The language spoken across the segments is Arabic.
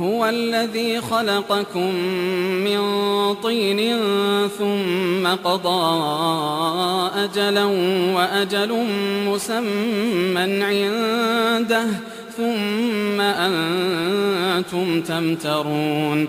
هو الذي خلقكم من طين ثم قضى أجلا وأجل مسمى عنده ثم أنتم تمترون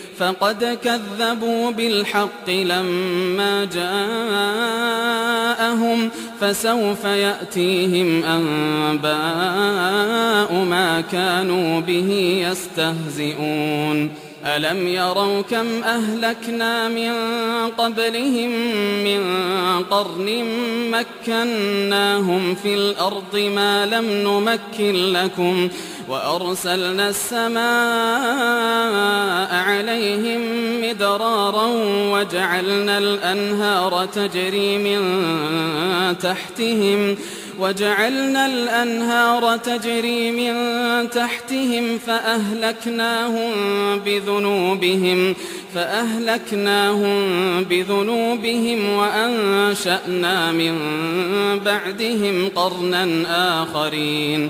فقد كذبوا بالحق لما جاءهم فسوف يأتيهم أنباء ما كانوا به يستهزئون. ألم يروا كم أهلكنا من قبلهم من قرن مكناهم في الأرض ما لم نمكن لكم وأرسلنا السماء عليهم مدرارا وجعلنا الأنهار تجري من تحتهم وجعلنا الأنهار تجري من تحتهم فأهلكناهم بذنوبهم فأهلكناهم بذنوبهم وأنشأنا من بعدهم قرنا آخرين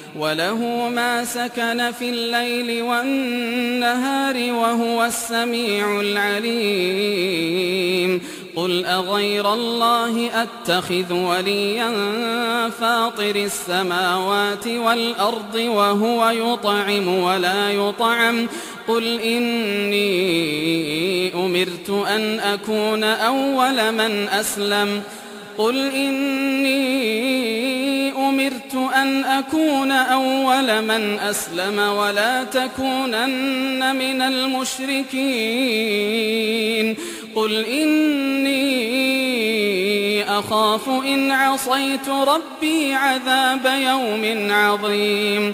وله ما سكن في الليل والنهار وهو السميع العليم. قل أغير الله أتخذ وليا فاطر السماوات والأرض وهو يطعم ولا يطعم. قل إني أمرت أن أكون أول من أسلم. قل إني أمرت أن أكون أول من أسلم ولا تكونن من المشركين. قل إني أخاف إن عصيت ربي عذاب يوم عظيم.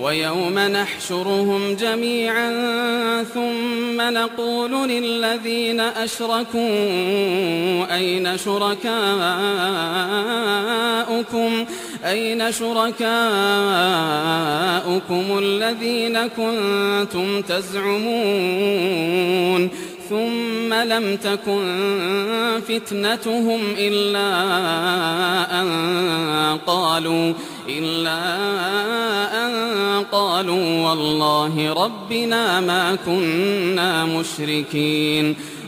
ويوم نحشرهم جميعا ثم نقول للذين أشركوا أين شركاؤكم؟ أين شركاؤكم الذين كنتم تزعمون؟ ثم لم تكن فتنتهم إلا أن قالوا إلا أن قالوا والله ربنا ما كنا مشركين.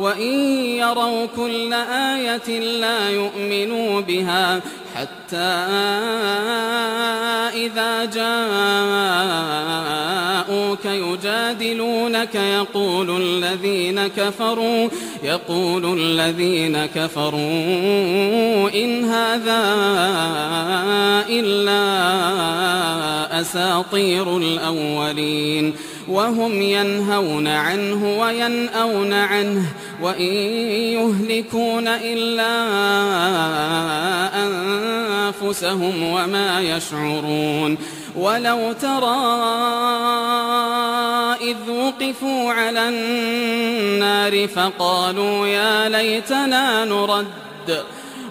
وإن يروا كل آية لا يؤمنوا بها حتى إذا جاءوك يجادلونك يقول الذين كفروا يقول الذين كفروا إن هذا إلا أساطير الأولين وهم ينهون عنه وينأون عنه وإن يهلكون إلا أنفسهم وما يشعرون ولو ترى إذ وقفوا على النار فقالوا يا ليتنا نرد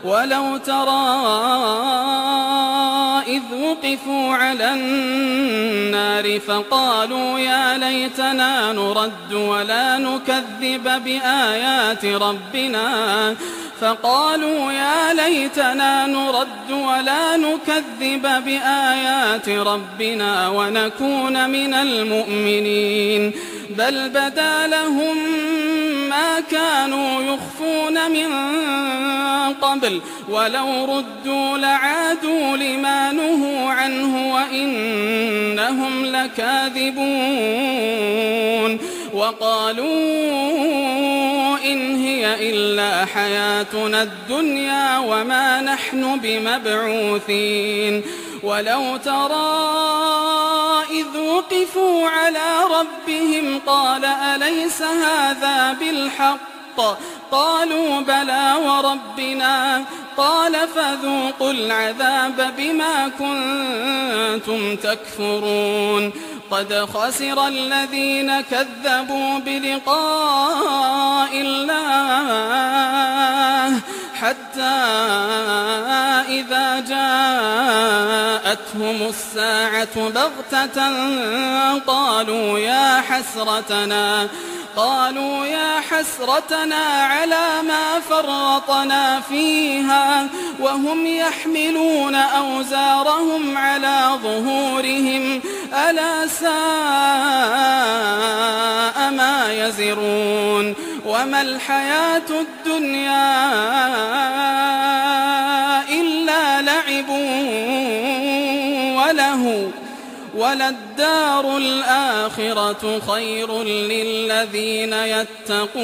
ولو ترى إذ وقفوا على النار فقالوا يا ليتنا نرد ولا نكذب بآيات ربنا. فقالوا يا ليتنا نرد ولا نكذب بآيات ربنا ونكون من المؤمنين. بل بدا لهم ما كانوا يخفون من قبل ولو ردوا لعادوا لما نهوا عنه وإنهم لكاذبون وقالوا إن هي إلا حياتنا الدنيا وما نحن بمبعوثين ولو ترى إذ وقفوا على ربهم قال أليس هذا بالحق؟ قالوا بلى وربنا قال فذوقوا العذاب بما كنتم تكفرون. قد خسر الذين كذبوا بلقاء الله حتى إذا جاءتهم الساعة بغتة قالوا يا حسرتنا قالوا يا حسرتنا على ما فرطنا فيها. وهم يحملون أوزارهم على ظهورهم. ألا ساء ما يزرون. وما الحياة الدنيا إلا لعب وله وللدار الآخرة خير للذين يتقون.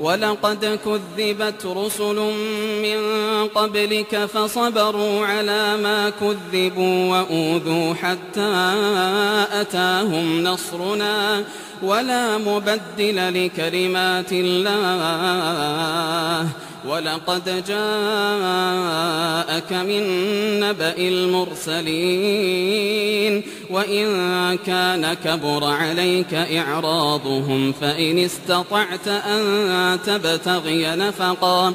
ولقد كذبت رسل من قبلك فصبروا على ما كذبوا وأوذوا حتى أتاهم نصرنا ولا مبدل لكلمات الله. ولقد جاءك من نبأ المرسلين. وإن كان كبر عليك إعراضهم فإن استطعت أن تبتغي نفقا.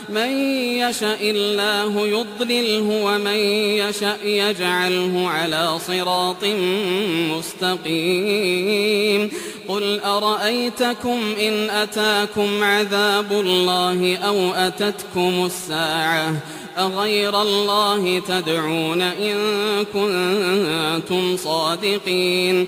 من يشاء الله يضلله ومن يشاء يجعله على صراط مستقيم. قل أرأيتكم إن أتاكم عذاب الله أو أتتكم الساعة أغير الله تدعون إن كنتم صادقين.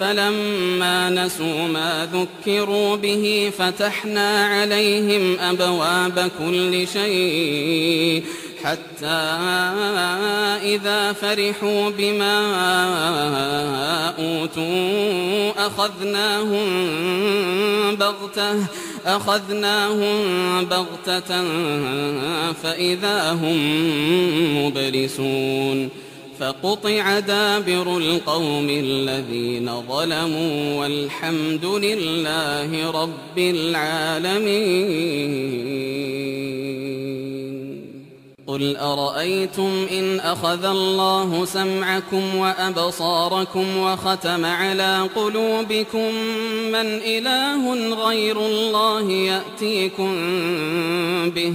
فلما نسوا ما ذكروا به فتحنا عليهم أبواب كل شيء حتى إذا فرحوا بما أوتوا أخذناهم بغتة أخذناهم بغتة فإذا هم مبلسون فقطع دابر القوم الذين ظلموا والحمد لله رب العالمين. قل أرأيتم إن أخذ الله سمعكم وأبصاركم وختم على قلوبكم من إله غير الله يأتيكم به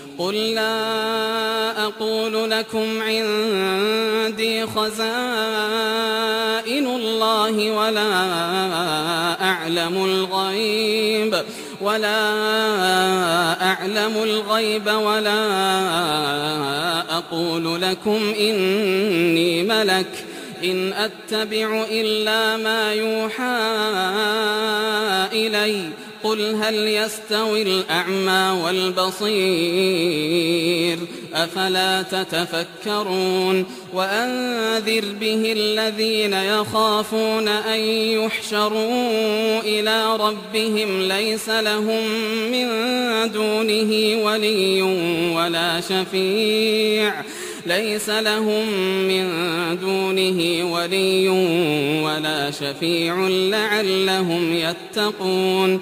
قل لا أقول لكم عندي خزائن الله ولا أعلم الغيب ولا أعلم الغيب ولا أقول لكم إني ملك إن أتبع إلا ما يوحى إليّ قل هل يستوي الأعمى والبصير أفلا تتفكرون وأنذر به الذين يخافون أن يحشروا إلى ربهم ليس لهم من دونه ولي ولا شفيع ليس لهم من دونه ولي ولا شفيع لعلهم يتقون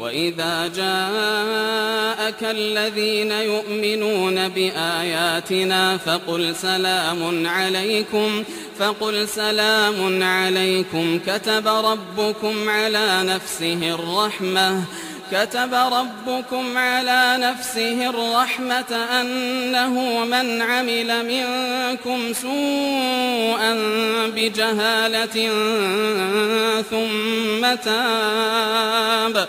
وإذا جاءك الذين يؤمنون بآياتنا فقل سلام عليكم فقل سلام عليكم. كتب ربكم على نفسه الرحمة كتب ربكم على نفسه الرحمة أنه من عمل منكم سوءا بجهالة ثم تاب.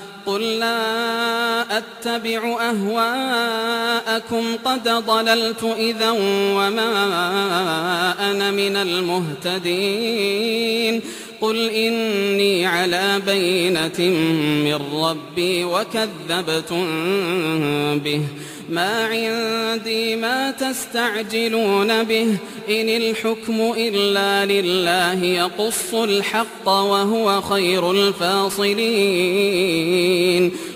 قل لا أتبع أهواءكم قد ضللت إذا وما أنا من المهتدين قل إني على بينة من ربي وكذبتم به ما عندي ما تستعجلون به. إن الحكم إلا لله يقص الحق وهو خير الفاصلين.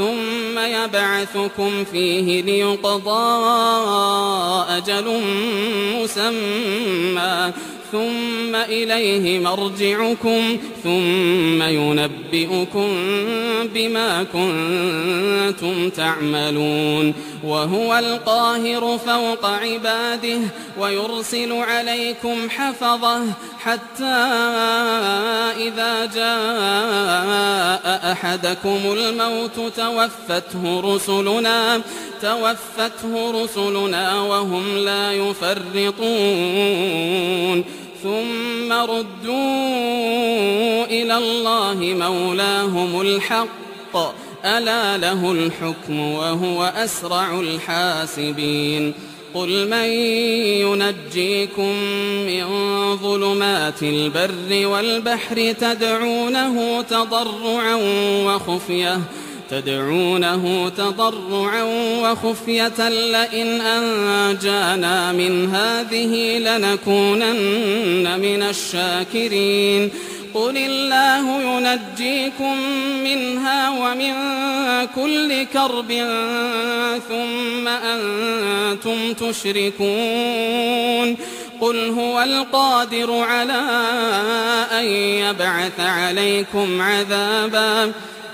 ثم يبعثكم فيه ليقضى أجل مسمى. ثم إليه مرجعكم ثم ينبئكم بما كنتم تعملون وهو القاهر فوق عباده ويرسل عليكم حفظه حتى إذا جاء أحدكم الموت توفته رسلنا توفته رسلنا وهم لا يفرطون ثم ردوا إلى الله مولاهم الحق. ألا له الحكم وهو أسرع الحاسبين. قل من ينجيكم من ظلمات البر والبحر تدعونه تضرعا وخفية. تدعونه تضرعا وخفية لئن أنجانا من هذه لنكونن من الشاكرين. قل الله ينجيكم منها ومن كل كرب ثم أنتم تشركون. قل هو القادر على أن يبعث عليكم عذاباً.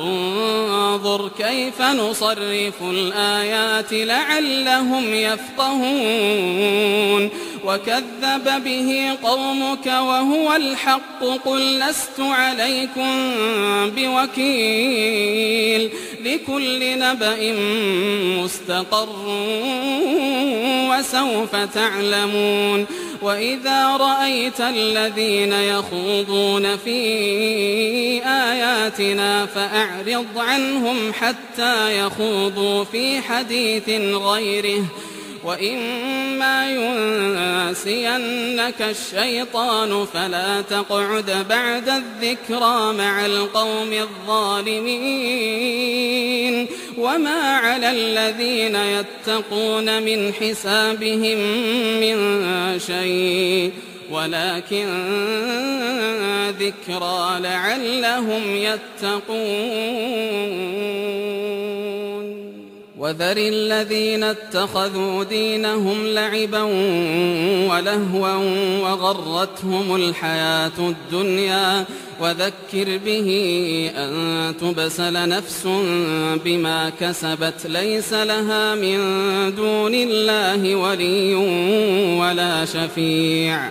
انظر كيف نصرف الآيات لعلهم يفقهون. وكذب به قومك وهو الحق قل لست عليكم بوكيل. لكل نبأ مستقر وسوف تعلمون. وإذا رأيت الذين يخوضون في آياتنا فأعرض عنهم حتى يخوضوا في حديث غيره. وإما ينسينك الشيطان فلا تقعد بعد الذكرى مع القوم الظالمين. وما على الذين يتقون من حسابهم من شيء. ولكن ذكرى لعلهم يتقون. وذر الذين اتخذوا دينهم لعبا ولهوا وغرتهم الحياة الدنيا. وذكر به أن تبسل نفس بما كسبت ليس لها من دون الله ولي ولا شفيع.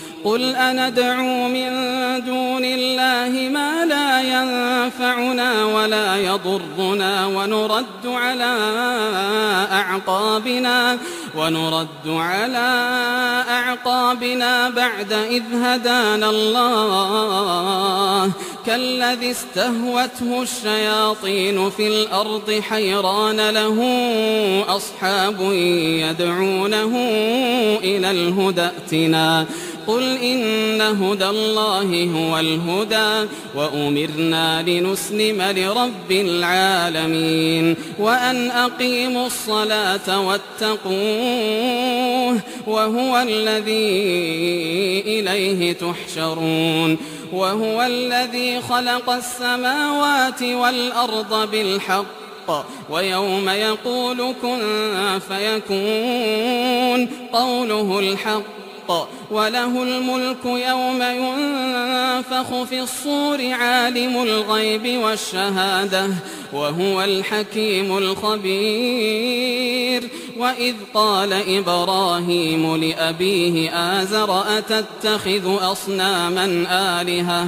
قل أندعو من دون الله ما لا ينفعنا ولا يضرنا ونرد على أعقابنا ونرد على أعقابنا بعد إذ هدانا الله. كالذي استهوته الشياطين في الأرض حيران له أصحاب يدعونه إلى الهدى ائتنا. قل إن هدى الله هو الهدى وأمرنا لنسلم لرب العالمين. وأن أقيموا الصلاة واتقوه وهو الذي إليه تحشرون. وهو الذي خلق السماوات والأرض بالحق ويوم يقول كن فيكون قوله الحق. وله الملك يوم ينفخ في الصور عالم الغيب والشهادة وهو الحكيم الخبير. وإذ قال إبراهيم لأبيه آزر أتتخذ أصناما آلهة؟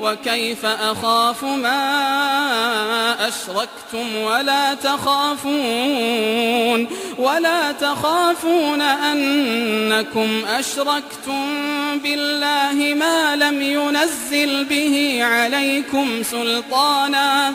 وكيف أخاف ما أشركتم ولا تخافون ولا تخافون أنكم أشركتم بالله ما لم ينزل به عليكم سلطانا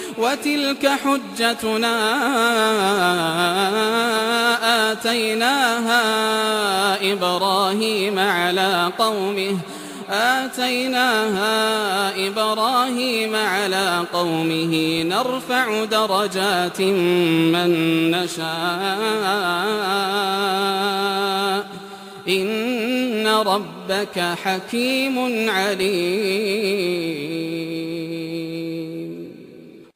وتلك حجتنا آتيناها إبراهيم على قومه آتيناها إبراهيم على قومه. نرفع درجات من نشاء. إن ربك حكيم عليم.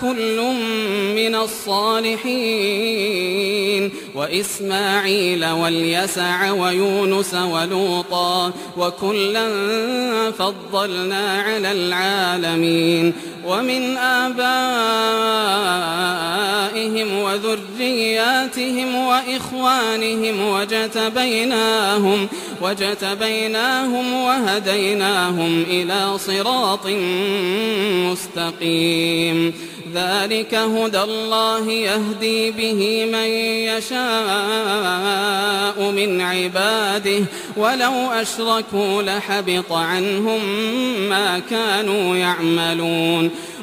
كل من الصالحين وإسماعيل واليسع ويونس ولوطا وكلا فضلنا على العالمين ومن آبائهم وذرياتهم وإخوانهم وجتبيناهم وجتبيناهم وهديناهم إلى صراط مستقيم. ذلك هدى الله يهدي به من يشاء من عباده. ولو أشركوا لحبط عنهم ما كانوا يعملون.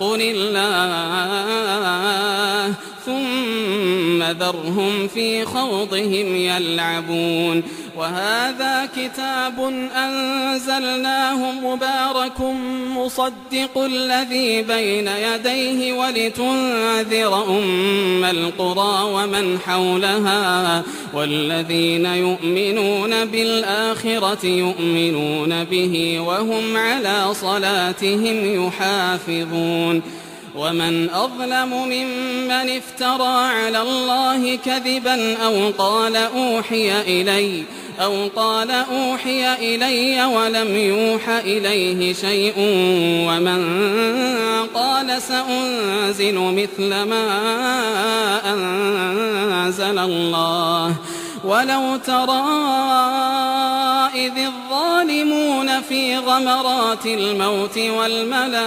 قل الله. ثم ذرهم في خوضهم يلعبون. وهذا كتاب أنزلناه مبارك مصدق الذي بين يديه ولتنذر أم القرى ومن حولها والذين يؤمنون بالآخرة يؤمنون به وهم على صلاتهم يحافظون ومن أظلم ممن افترى على الله كذبا أو قال أوحي إليّ أو قال أوحي إلي ولم يوح إليه شيء ومن قال سأنزل مثل ما أنزل الله. ولو ترى إذ الظالمون في غمرات الموت والملائكة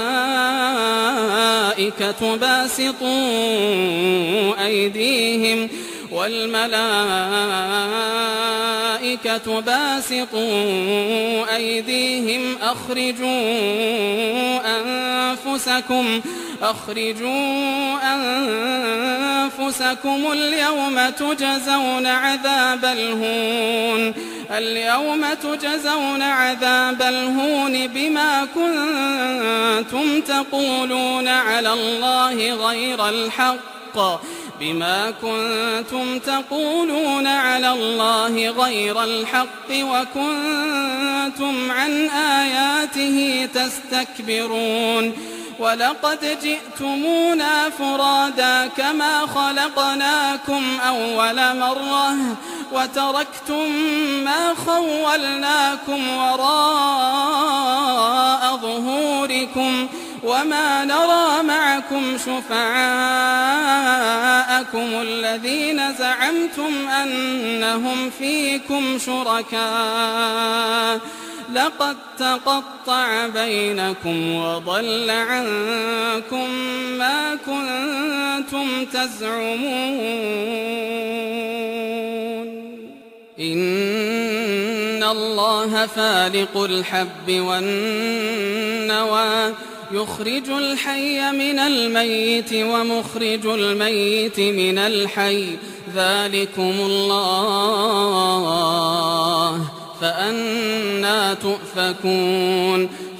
باسطوا أيديهم والملائكة باسطوا أيديهم أخرجوا أنفسكم أخرجوا أنفسكم اليوم تجزون عذاب الهون اليوم تجزون عذاب الهون بما كنتم تقولون على الله غير الحق بما كنتم تقولون على الله غير الحق وكنتم عن آياته تستكبرون ولقد جئتمونا فرادا كما خلقناكم أول مرة وتركتم ما خولناكم وراء ظهوركم وما نرى معكم شفعاءكم الذين زعمتم أنهم فيكم شركاء. لقد تقطع بينكم وضل عنكم ما كنتم تزعمون. إن الله فالق الحب والنوى. يخرج الحي من الميت ومخرج الميت من الحي. ذلكم الله. فأنا تؤفكون.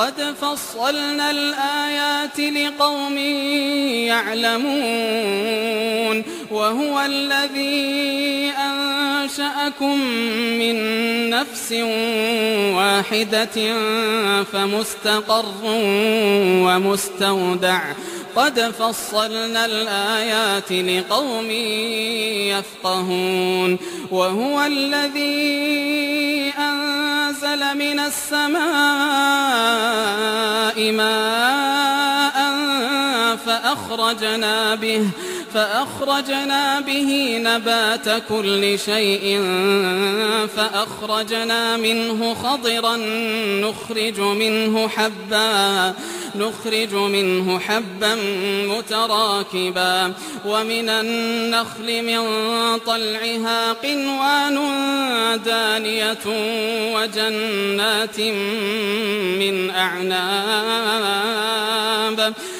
قد فصلنا الآيات لقوم يعلمون وهو الذي أنشأكم من نفس واحدة فمستقر ومستودع قد فصلنا الآيات لقوم يفقهون وهو الذي أنزل من السماء ماء فأخرجنا به فأخرجنا به نبات كل شيء فأخرجنا منه خضرا نخرج منه حبا نخرج منه حبا متراكبا ومن النخل من طلعها قنوان دانية وجنات من أعناب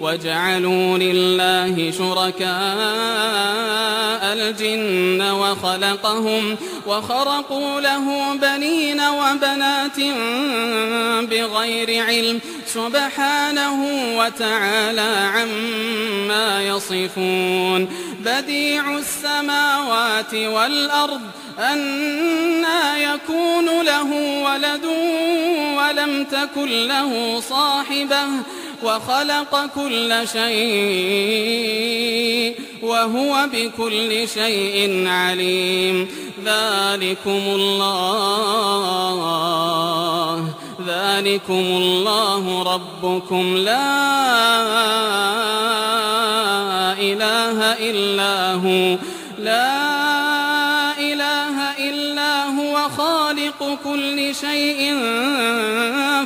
وجعلوا لله شركاء الجن وخلقهم وخرقوا له بنين وبنات بغير علم سبحانه وتعالى عما يصفون بديع السماوات والأرض أنا يكون له ولد ولم تكن له صاحبة وخلق كل شيء وهو بكل شيء عليم. ذلكم الله ذلكم الله ربكم. لا إله إلا هو لا خالق كل شيء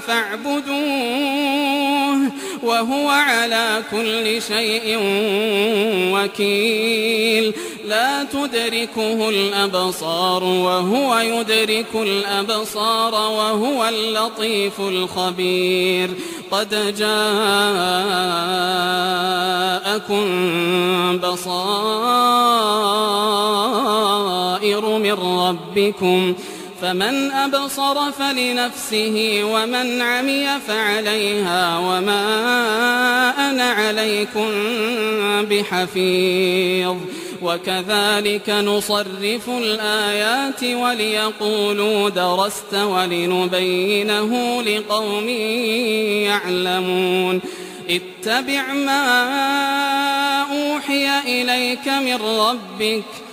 فاعبدوه وهو على كل شيء وكيل. لا تدركه الأبصار وهو يدرك الأبصار وهو اللطيف الخبير. قد جاءكم بصائر من ربكم فمن أبصر فلنفسه ومن عمي فعليها وما أنا عليكم بحفيظ. وكذلك نصرف الآيات وليقولوا درست ولنبينه لقوم يعلمون. اتبع ما أوحي إليك من ربك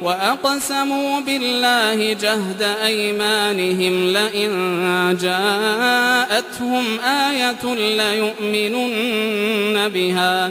وأقسموا بالله جهد أيمانهم لئن جاءتهم آية ليؤمنن بها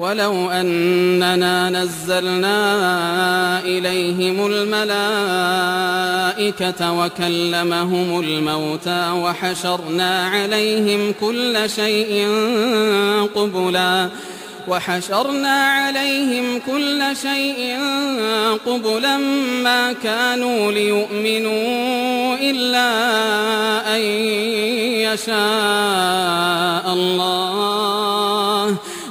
ولو أننا نزلنا إليهم الملائكة وكلمهم الموتى وحشرنا عليهم كل شيء قبلاً وحشرنا عليهم كل شيء قبلا ما كانوا ليؤمنوا إلا أن يشاء الله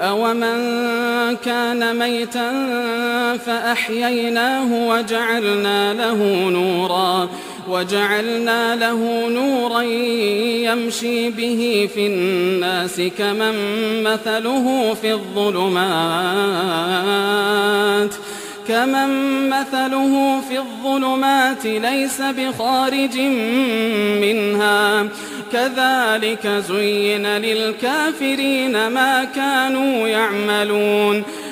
أومن كان ميتا فأحييناه وجعلنا له نورا وجعلنا له نورا يمشي به في الناس كمن مثله في الظلمات كمن مثله في الظلمات ليس بخارج منها. كذلك زين للكافرين ما كانوا يعملون.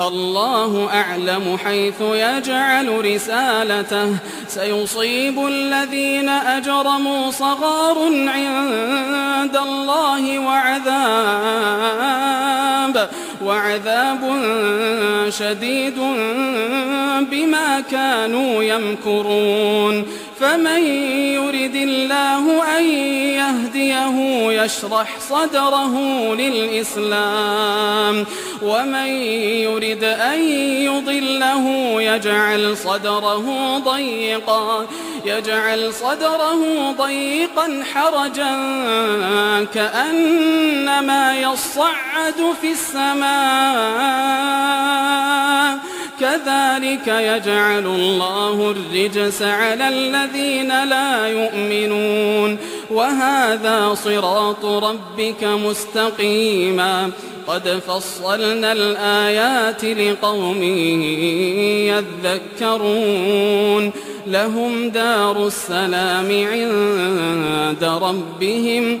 الله أعلم حيث يجعل رسالته. سيصيب الذين أجرموا صغار عند الله وعذاب وعذاب شديد بما كانوا يمكرون. فمن يرد الله أن يهديه يشرح صدره للإسلام ومن يرد أن يضله يجعل صدره ضيقا يجعل صدره ضيقا حرجا كأنما يصعد في السماء. كذلك يجعل الله الرجس على الذين لا يؤمنون. وهذا صراط ربك مستقيما. قد فصلنا الآيات لقوم يذكرون. لهم دار السلام عند ربهم.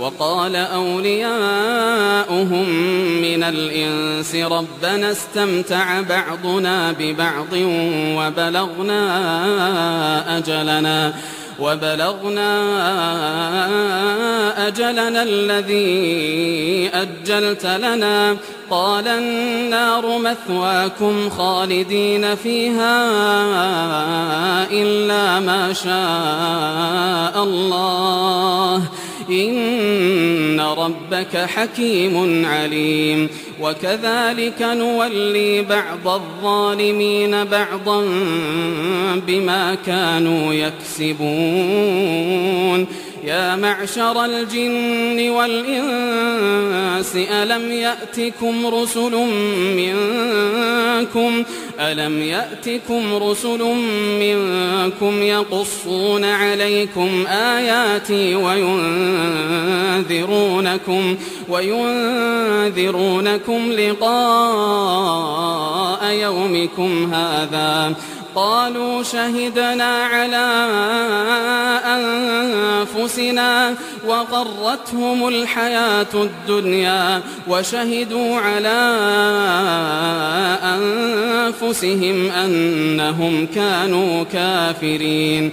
وقال أولياؤهم من الإنس ربنا استمتع بعضنا ببعض وبلغنا أجلنا وبلغنا أجلنا الذي أجلت لنا قال النار مثواكم خالدين فيها إلا ما شاء الله إن ربك حكيم عليم. وكذلك نولي بعض الظالمين بعضا بما كانوا يكسبون. يا معشر الجن والإنس ألم يأتكم رسل منكم؟ ألم يأتكم رسل منكم يقصون عليكم آياتي وينذرونكم وينذرونكم لقاء يومكم هذا؟ قالوا شهدنا على أنفسنا وغرتهم الحياة الدنيا وشهدوا على أنفسهم أنهم كانوا كافرين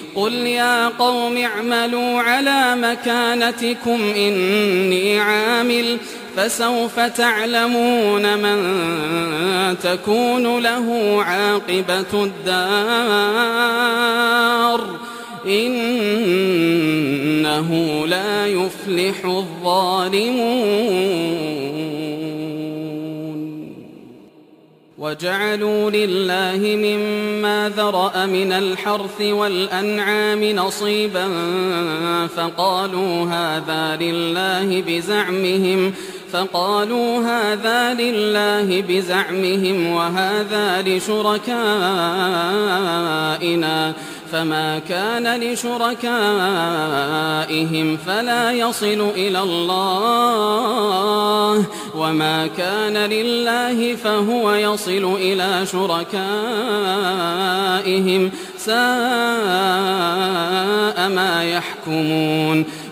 قل يا قوم اعملوا على مكانتكم إني عامل فسوف تعلمون من تكون له عاقبة الدار إنه لا يفلح الظالمون. وجعلوا لله مما ذرأ من الحرث والأنعام نصيبا فقالوا هذا لله بزعمهم فقالوا هذا لله بزعمهم وهذا لشركائنا. فما كان لشركائهم فلا يصل إلى الله وما كان لله فهو يصل إلى شركائهم ساء ما يحكمون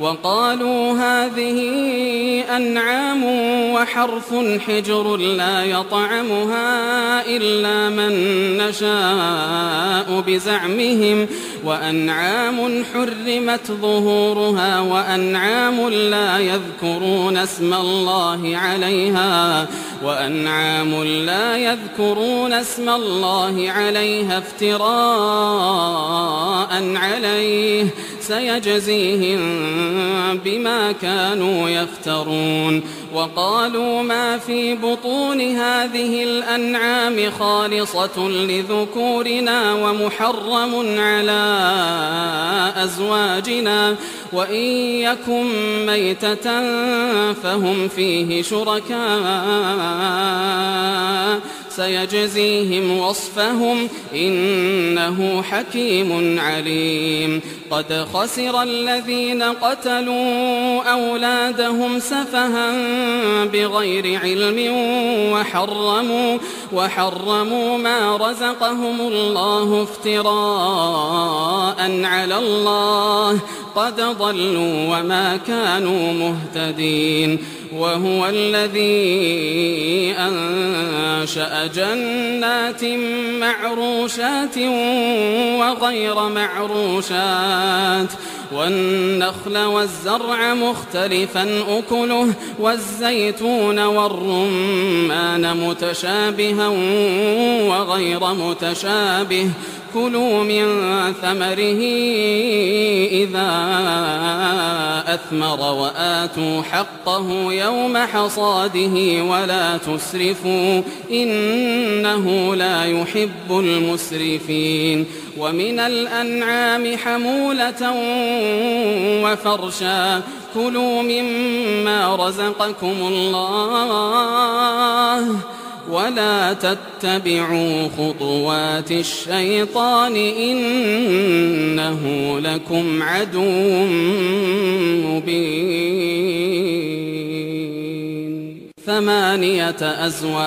وقالوا هذه أنعام وحرث حجر لا يطعمها إلا من نشاء بزعمهم وأنعام حرمت ظهورها وأنعام لا يذكرون اسم الله عليها وأنعام لا يذكرون اسم الله عليها افتراء عليه سيجزيهم بما كانوا يفترون. وقالوا ما في بطون هذه الأنعام خالصة لذكورنا ومحرم على أزواجنا. وإن يكن ميتة فهم فيه شركاء. سيجزيهم وصفهم إنه حكيم عليم. قد خسر الذين قتلوا أولادهم سفها بغير علم وحرموا وحرموا ما رزقهم الله افتراء على الله. قد ضلوا وما كانوا مهتدين. وهو الذي أنشأ جنات معروشات وغير معروشات. والنخل والزرع مختلفا أكله والزيتون والرمان متشابها وغير متشابه. كلوا من ثمره إذا أثمر وآتوا حقه يوم حصاده ولا تسرفوا إنه لا يحب المسرفين ومن الأنعام حمولة وفرشا كلوا مما رزقكم الله ولا تتبعوا خطوات الشيطان إنه لكم عدو مبين. ثمانية أزواج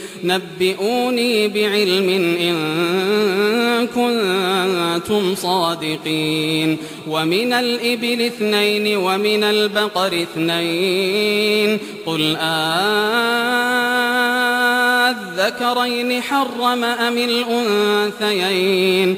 نبئوني بعلم إن كنتم صادقين. ومن الإبل اثنين ومن البقر اثنين. قل أذكرين حرم أم الأنثيين.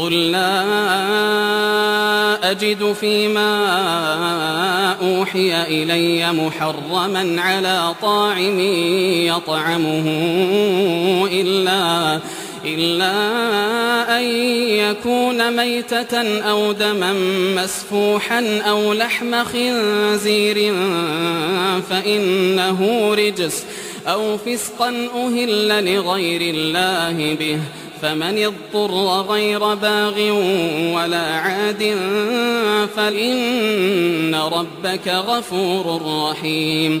قل لا أجد فيما أوحي إلي محرما على طاعم يطعمه إلا إلا أن يكون ميتة أو دما مسفوحا أو لحم خنزير فإنه رجس أو فسقا أهل لغير الله به فمن اضطر غير باغ ولا عاد فإن ربك غفور رحيم.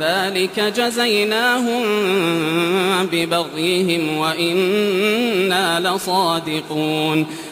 ذلك جزيناهم ببغيهم وإنا لصادقون.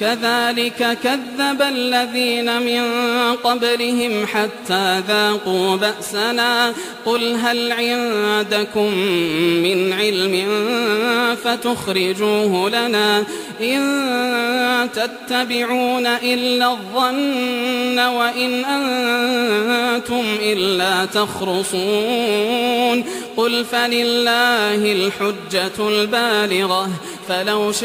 كذلك كذب الذين من قبلهم حتى ذاقوا بأسنا. قل هل عندكم من علم فتخرجوه لنا إن تتبعون إلا الظن وإن أنتم إلا تخرصون. قل فلله الحجة البالغة. فلو شاء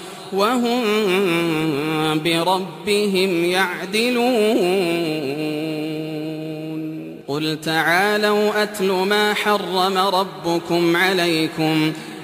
وهم بربهم يعدلون. قل تعالوا أتل ما حرم ربكم عليكم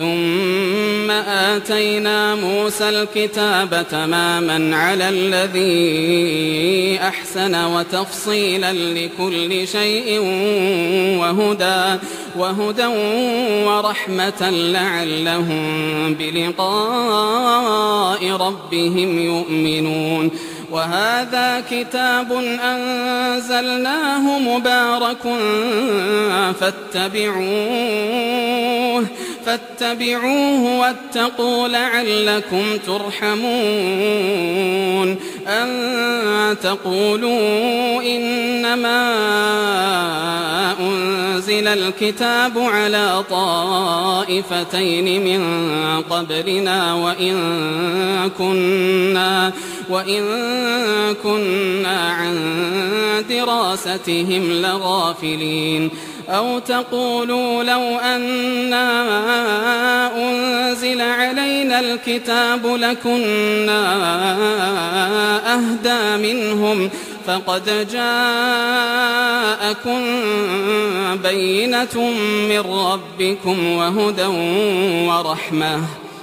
ثم آتينا موسى الكتاب تماما على الذي أحسن وتفصيلا لكل شيء وهدى وهدى ورحمة لعلهم بلقاء ربهم يؤمنون. وهذا كتاب أنزلناه مبارك فاتبعوه فاتبعوه واتقوا لعلكم ترحمون. أن تقولوا إنما أنزل الكتاب على طائفتين من قبلنا وإن كنا وإن كنا عن دراستهم لغافلين أو تقولوا لو أنا أنزل علينا الكتاب لكنا أهدى منهم فقد جاءكم بينة من ربكم وهدى ورحمة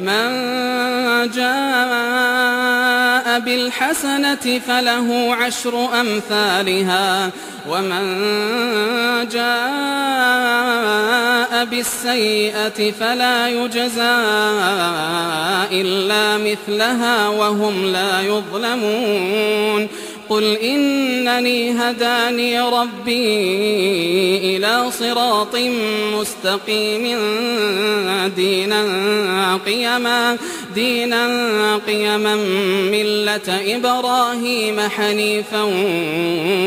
من جاء بالحسنة فله عشر أمثالها ومن جاء بالسيئة فلا يجزى إلا مثلها وهم لا يظلمون. قل إنني هداني ربي إلى صراط مستقيم دينا قيما دينا قيما ملة إبراهيم حنيفا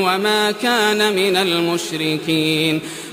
وما كان من المشركين